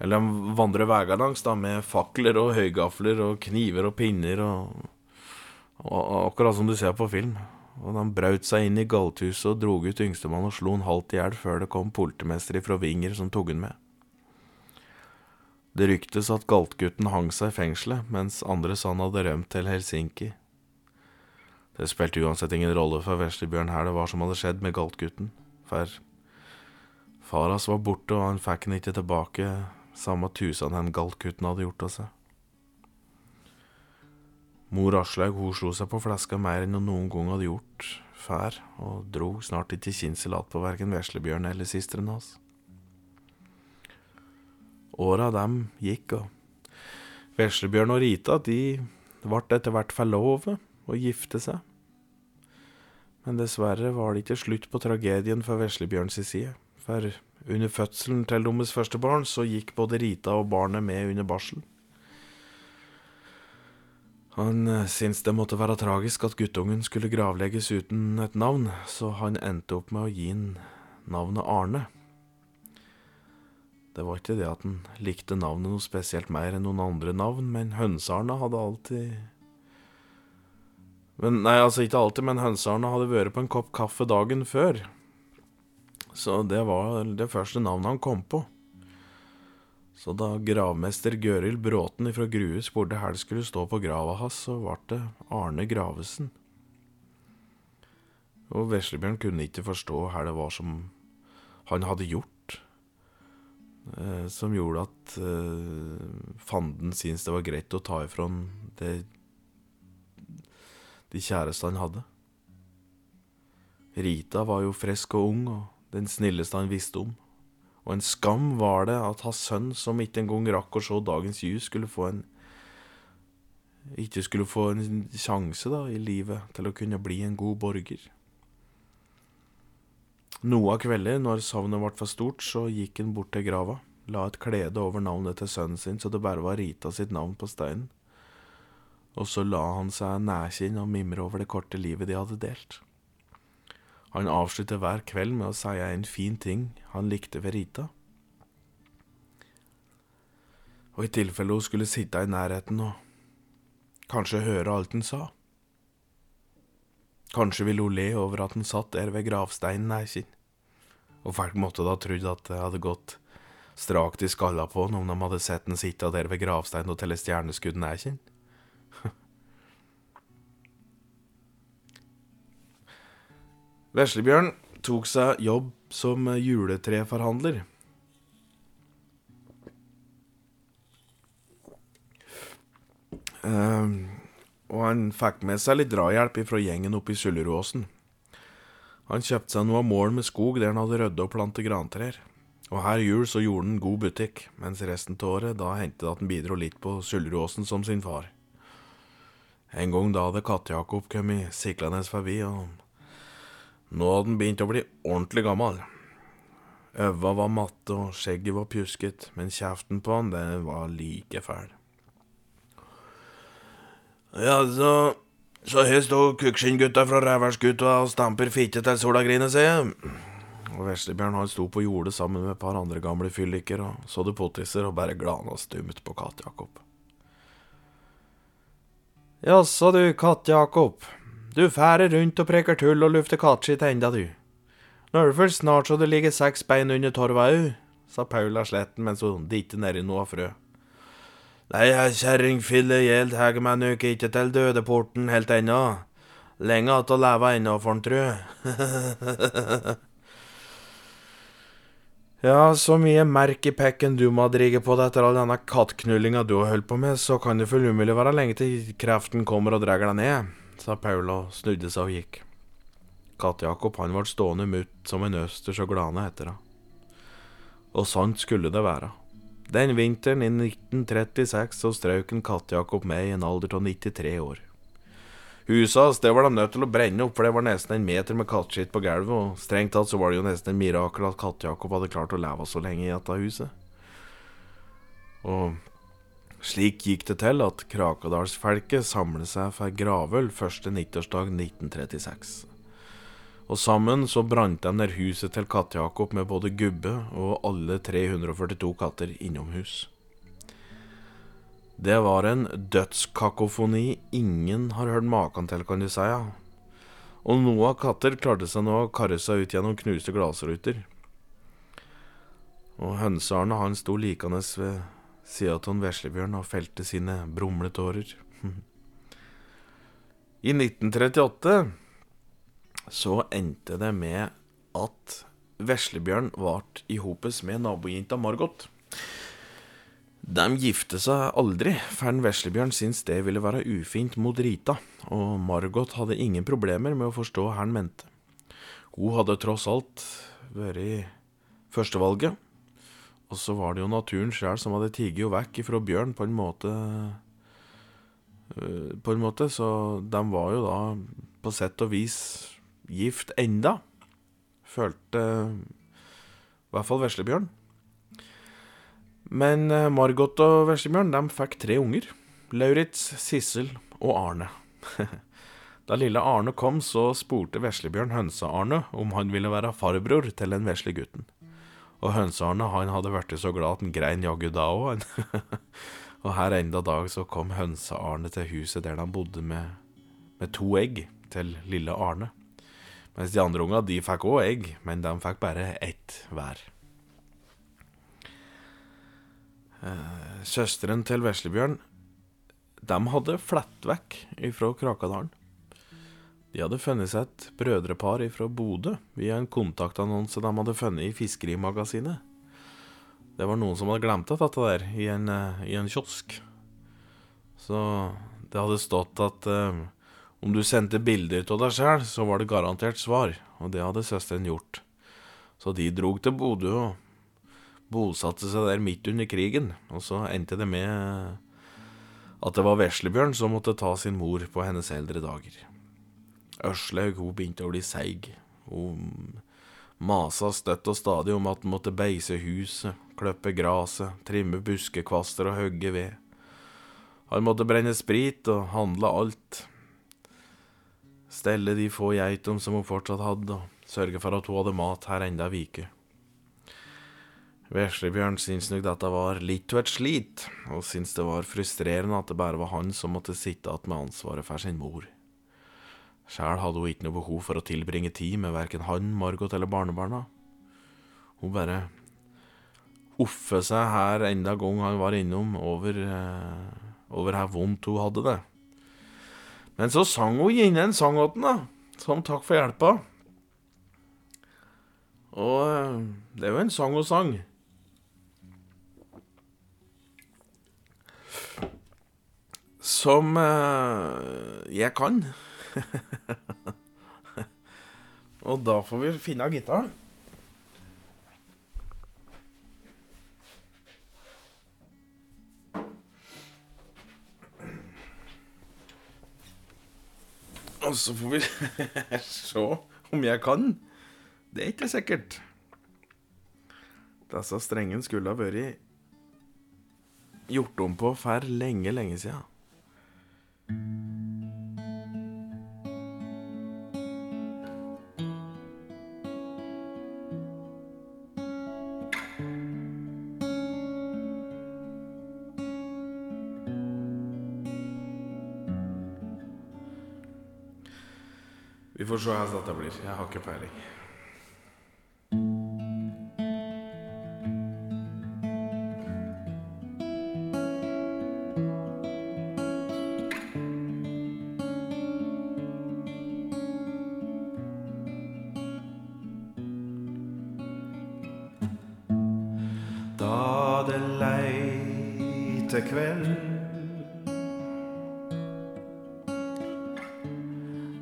Eller de vandrer veier langs da, med fakler og høygafler og kniver og pinner og, og, Akkurat som du ser på film. Og de brøt seg inn i galthuset og drog ut yngstemann og slo han halvt i hjel før det kom politimester fra Vinger som tok han med. Det ryktes at galtgutten hang seg i fengselet, mens andre sa han hadde rømt til Helsinki. Det spilte uansett ingen rolle for Veslebjørn her det var som hadde skjedd med galtgutten, for far hans var borte, og han fikk han ikke tilbake, samme tusen den galtgutten hadde gjort av seg. Mor Aslaug hun slo seg på fleska mer enn hun noen gang hadde gjort før, og dro snart ikke kinnsel att på verken Veslebjørn eller sisteren hans. Åra dem gikk, og Veslebjørn og Rita de ble etter hvert forlovet og gifte seg. Men dessverre var det ikke slutt på tragedien fra Veslebjørns side, for under fødselen til deres første barn så gikk både Rita og barnet med under barsel. Han eh, syntes det måtte være tragisk at guttungen skulle gravlegges uten et navn, så han endte opp med å gi han navnet Arne. Det var ikke det at han likte navnet noe spesielt mer enn noen andre navn, men Hønsearne hadde alltid men, Nei, altså ikke alltid, men Hønsearne hadde vært på en kopp kaffe dagen før. Så det var det første navnet han kom på. Så da gravmester Gøril Bråten ifra Grue spurte hvor det skulle stå på grava hans, så ble det Arne Gravesen. Og Veslebjørn kunne ikke forstå hva det var som han hadde gjort eh, som gjorde at eh, fanden syntes det var greit å ta ifra det de kjæreste han hadde. Rita var jo frisk og ung og den snilleste han visste om, og en skam var det at hans sønn, som ikke engang rakk å se dagens ljus, skulle få en ikke skulle få en sjanse da i livet til å kunne bli en god borger. Noe av kvelder, når savnet ble for stort, så gikk han bort til grava, la et klede over navnet til sønnen sin så det bare var Rita sitt navn på steinen, og så la han seg nærkinn og mimre over det korte livet de hadde delt. Han avsluttet hver kveld med å si en fin ting han likte ved Rita. Og i tilfelle hun skulle sitte i nærheten og kanskje høre alt han sa. Kanskje ville hun le over at han satt der ved gravsteinen nei, sin, og folk måtte da trodd at det hadde gått strakt i skalla på han om de hadde sett han sitte der ved gravsteinen og telle stjerneskudd nei, sin. Veslebjørn tok seg jobb som juletreforhandler. Uh, og han fikk med seg litt drahjelp fra gjengen oppe i Sulleråsen. Han kjøpte seg noe av mål med skog der han hadde rydda og plantet grantrær. Og her jul så gjorde han god butikk, mens resten av året da hendte det at han bidro litt på Sulleråsen som sin far. En gang da hadde Katt-Jakob kommet siklende forbi, og nå hadde han begynt å bli ordentlig gammel. Øva var matte og skjegget var pjusket, men kjeften på han, det var like fæl. Ja, så Så her står kukkskinngutta fra Rævælsgutta og stamper fitte til sola griner, sier jeg. Og Veslebjørn han sto på jordet sammen med et par andre gamle fylliker og så det pottiser og bare glana stumt på Katt-Jakob. Jaså du, Katt-Jakob. Du færer rundt og preker tull og lufter kattskitt enda, du. Nå er det vel snart så det ligger seks bein under torva au, sa Paula Sletten mens hun ditte nedi noe frø. Nei, kjerringfille gjeld heger meg nok ikke til dødeporten helt ennå. Lenge att å leve ennå, får en tru. ja, så mye merk i pekken du må drige på deg etter all denne kattknullinga du har holdt på med, så kan det vel umulig være lenge til kreften kommer og drar deg ned, sa Paula og snudde seg og gikk. Katt-Jakob han ble stående mutt som en østers og glane etter henne. Og sant skulle det være. Den vinteren i 1936 så strøk en Katt-Jakob med i en alder av 93 år. Huset hans det var de nødt til å brenne opp, for det var nesten en meter med kattskitt på gulvet, og strengt tatt så var det jo nesten en mirakel at Katt-Jakob hadde klart å leve så lenge i dette huset. Og slik gikk det til at Krakadalsfelket samlet seg for gravøl første nyttårsdag 1936 og sammen så brant de ned huset til Katt-Jakob med både gubbe og alle 342 katter innomhus. Det var en dødskakofoni ingen har hørt maken til, kan du si. Ja. Og noen av katter klarte seg nå å karre seg ut gjennom knuste glassruter. Og hønsearne han sto likende ved sida av Veslebjørn og felte sine brumletårer. I 1938 så endte det med at Veslebjørn vart i hopes med nabojenta Margot. De gifte seg aldri, for Veslebjørn syntes det ville være ufint mot Rita, og Margot hadde ingen problemer med å forstå hva han mente. Hun hadde tross alt vært førstevalget, og så var det jo naturen sjøl som hadde tiget vekk ifra Bjørn, på en måte øh, På en måte, så de var jo da på sett og vis gift enda følte i hvert fall Veslebjørn. Men eh, Margot og Veslebjørn de fikk tre unger. Lauritz, Sissel og Arne. da lille Arne kom, så spurte Veslebjørn Hønse-Arne om han ville være farbror til den vesle gutten. Og Hønse-Arne han hadde blitt så glad at han grein jaggu da òg. og her enda dag så kom Hønse-Arne til huset der de bodde med, med to egg til lille Arne. Mens de andre unga de fikk òg egg, men de fikk bare ett hver. Eh, søsteren til Veslebjørn de hadde flett vekk ifra Krakadalen. De hadde funnet seg et brødrepar ifra Bodø via en kontaktannonse de hadde funnet i Fiskerimagasinet. Det var noen som hadde glemt dette der i en, eh, i en kiosk. Så det hadde stått at eh, om du sendte bilder av deg sjøl, så var det garantert svar, og det hadde søsteren gjort. Så de drog til Bodø og bosatte seg der midt under krigen, og så endte det med at det var Veslebjørn som måtte ta sin mor på hennes eldre dager. Ørslaug hun begynte å bli seig. Hun masa støtt og stadig om at hun måtte beise huset, klippe gresset, trimme buskekvaster og hogge ved. Han måtte brenne sprit og handle alt. Stelle de få geitene som hun fortsatt hadde, og sørge for at hun hadde mat her enda ei uke. Veslebjørn syntes nok dette var litt av et slit, og syntes det var frustrerende at det bare var han som måtte sitte igjen med ansvaret for sin mor. Sjæl hadde hun ikke noe behov for å tilbringe tid med verken han, Margot eller barnebarna. Hun bare offe seg her enda gang han var innom, over, eh, over hvor vondt hun hadde det. Men så sang hun inne en sang åt da, som takk for hjelpa. Og eh, det er jo en sang hun sang. Som eh, jeg kan. Og da får vi finne av gitaren. Og så får vi se om jeg kan. Det er ikke sikkert. Disse strengene skulle ha vært gjort om på for lenge, lenge siden. Se hvordan dette blir. Jeg har ikke peiling. Da det leite kveld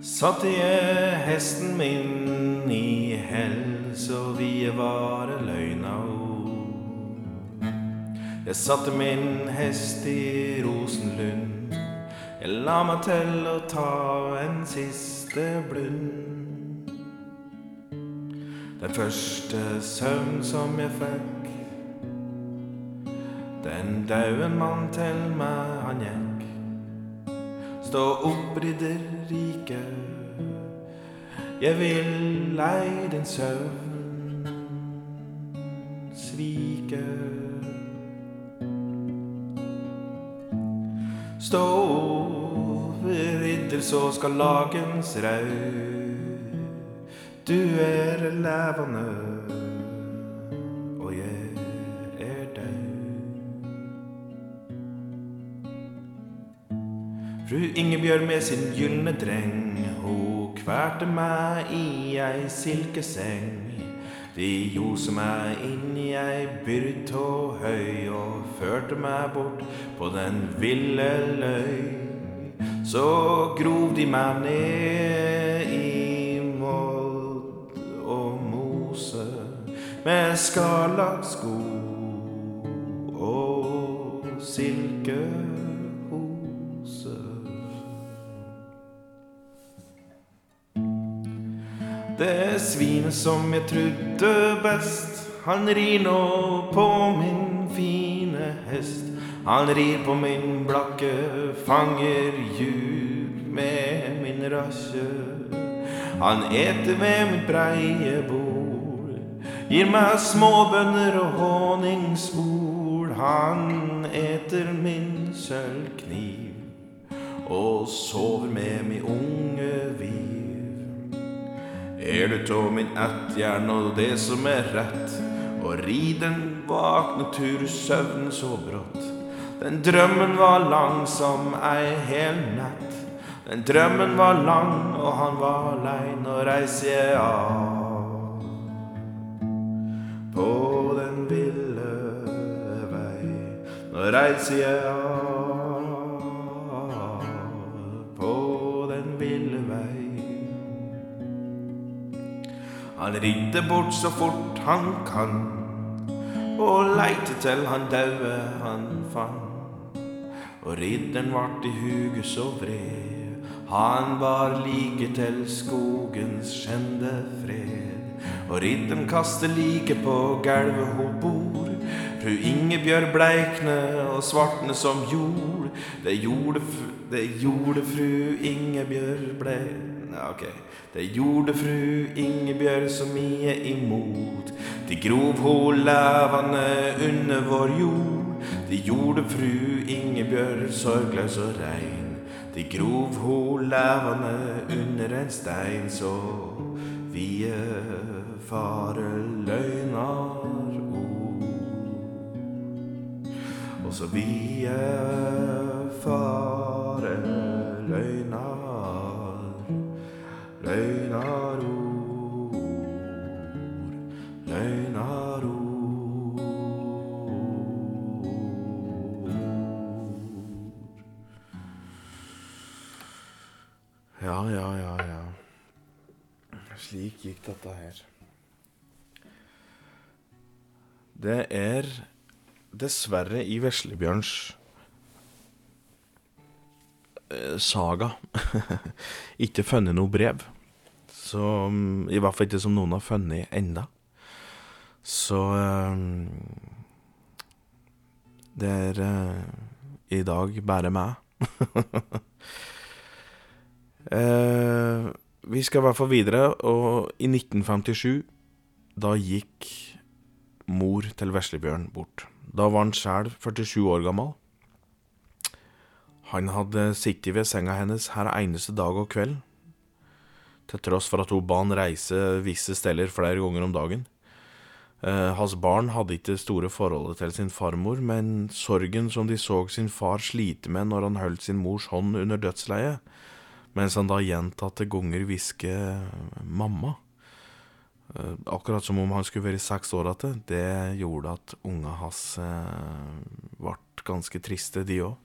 Satte jeg hesten min i hell, så vi var løgna. Jeg satte min hest i Rosenlund. Jeg la meg til å ta en siste blund. Den første søvn som jeg fikk, den dauen mann til meg han gikk. Stå opp, ridderrike. Jeg vil ei din søvn svike. Stå ridder, så skal lagens raud. Du er levende, og jeg er død. Fru Ingebjørg med sin gylne dreng, kverte meg i ei silkeseng. De gjorde meg inn i ei byrd tå høy og førte meg bort på den ville løy. Så grov de meg ned i mold og mose med skarlakksko Det svinet som jeg trodde best, han rir nå på min fine hest. Han rir på min blakke fanger djup med min rasje. Han eter ved mitt breie bord, gir meg småbønner og honningsbol. Han eter min sølvkniv og sover med mi unge viv. Er du tå min ættjern og det som er rett, og rideren vakne tur søvn så brått. Den drømmen var lang som ei hel nett. Den drømmen var lang, og han var lei. Nå reiser jeg av på den ville vei. Nå reiser jeg av Han ridde bort så fort han kan, og leite til han daue han fann. Og ridderen vart i huget så vred, han var like til skogens skjende fred. Og ridderen kaster like på gulvet ho bor. Fru Ingebjørg bleikne og svartne som jord. Det gjorde, det gjorde fru Ingebjørg Ok. Det gjorde fru Ingebjørg så mye imot. De grov ho levende under vår jord. De gjorde fru Ingebjørg sorgløs og rein. De grov ho levende under en stein, så vie fare løgnar ord. Og så vie fare Ja, ja, ja, ja. Slik gikk dette her. Det er dessverre i Veslebjørns eh, saga ikke funnet noe brev. Så I hvert fall ikke som noen har funnet enda. Så um, Det er uh, i dag bare meg. uh, vi skal i hvert fall videre, og i 1957, da gikk mor til Veslebjørn bort. Da var han sjæl 47 år gammel. Han hadde sittet ved senga hennes her eneste dag og kveld, til tross for at hun ba han reise visse steder flere ganger om dagen. Eh, hans barn hadde ikke store forholdet til sin farmor, men sorgen som de så sin far slite med når han holdt sin mors hånd under dødsleiet, mens han da gjentatte ganger hvisker 'mamma', eh, akkurat som om han skulle være seks år igjen, det gjorde at unga hans eh, ble ganske triste, de òg.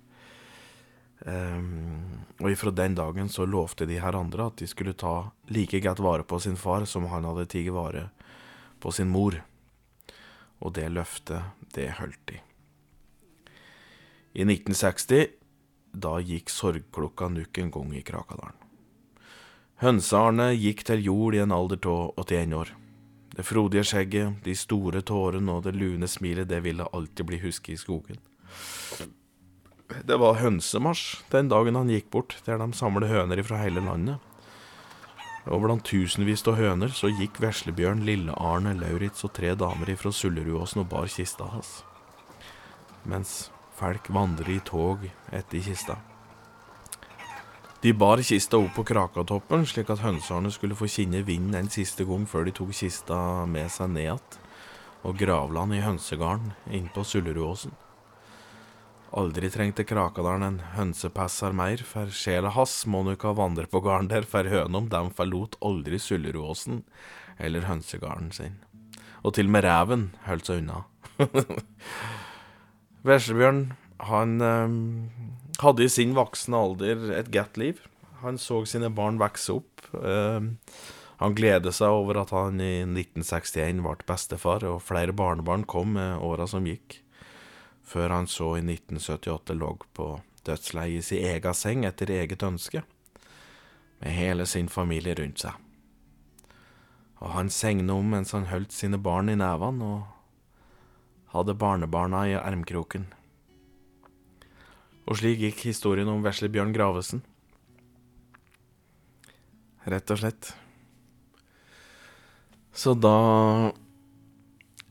Um, og ifra den dagen så lovte de her andre at de skulle ta like godt vare på sin far som han hadde tatt vare på sin mor. Og det løftet, det holdt de. I 1960, da gikk sorgklokka nok en gang i Krakadalen. Hønsearne gikk til jord i en alder av 81 år. Det frodige skjegget, de store tårene og det lune smilet, det ville alltid bli husket i skogen. Det var hønsemarsj den dagen han gikk bort, der de samler høner fra hele landet. Og blant tusenvis av høner så gikk Veslebjørn, Lille-Arne, Lauritz og tre damer ifra Sulleruåsen og bar kista hans. Mens folk vandrer i tog etter kista. De bar kista opp på Krakatoppen, slik at hønsene skulle få kjenne vinden en siste gang før de tok kista med seg ned igjen og gravla den i hønsegarden innpå Sullerudåsen. Aldri trengte Krakadalen en hønsepasser mer, for sjela hans må nok ha vandre på garden der, for hønom dem forlot aldri Sulleråsen eller hønsegarden sin. Og til og med reven holdt seg unna. Veslebjørn, han eh, hadde i sin voksne alder et godt liv. Han så sine barn vokse opp. Eh, han gleder seg over at han i 1961 ble bestefar, og flere barnebarn kom med åra som gikk før han så i 1978 lå på dødsleiet i sin egen seng etter eget ønske, med hele sin familie rundt seg. Og han segna om mens han holdt sine barn i nevene og hadde barnebarna i ermkroken. Og slik gikk historien om vesle Bjørn Gravesen. Rett og slett. Så da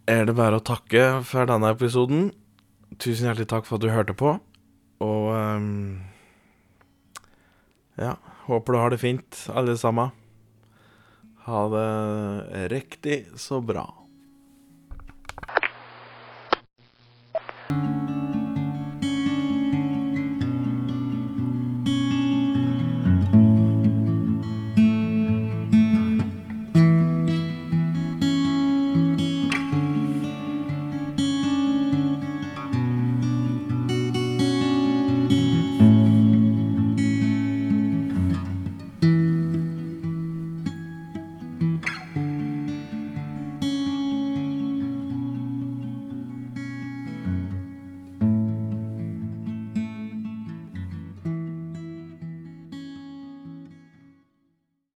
er det bare å takke for denne episoden. Tusen hjertelig takk for at du hørte på. Og um, ja, håper du har det fint, alle sammen. Ha det riktig så bra. thank you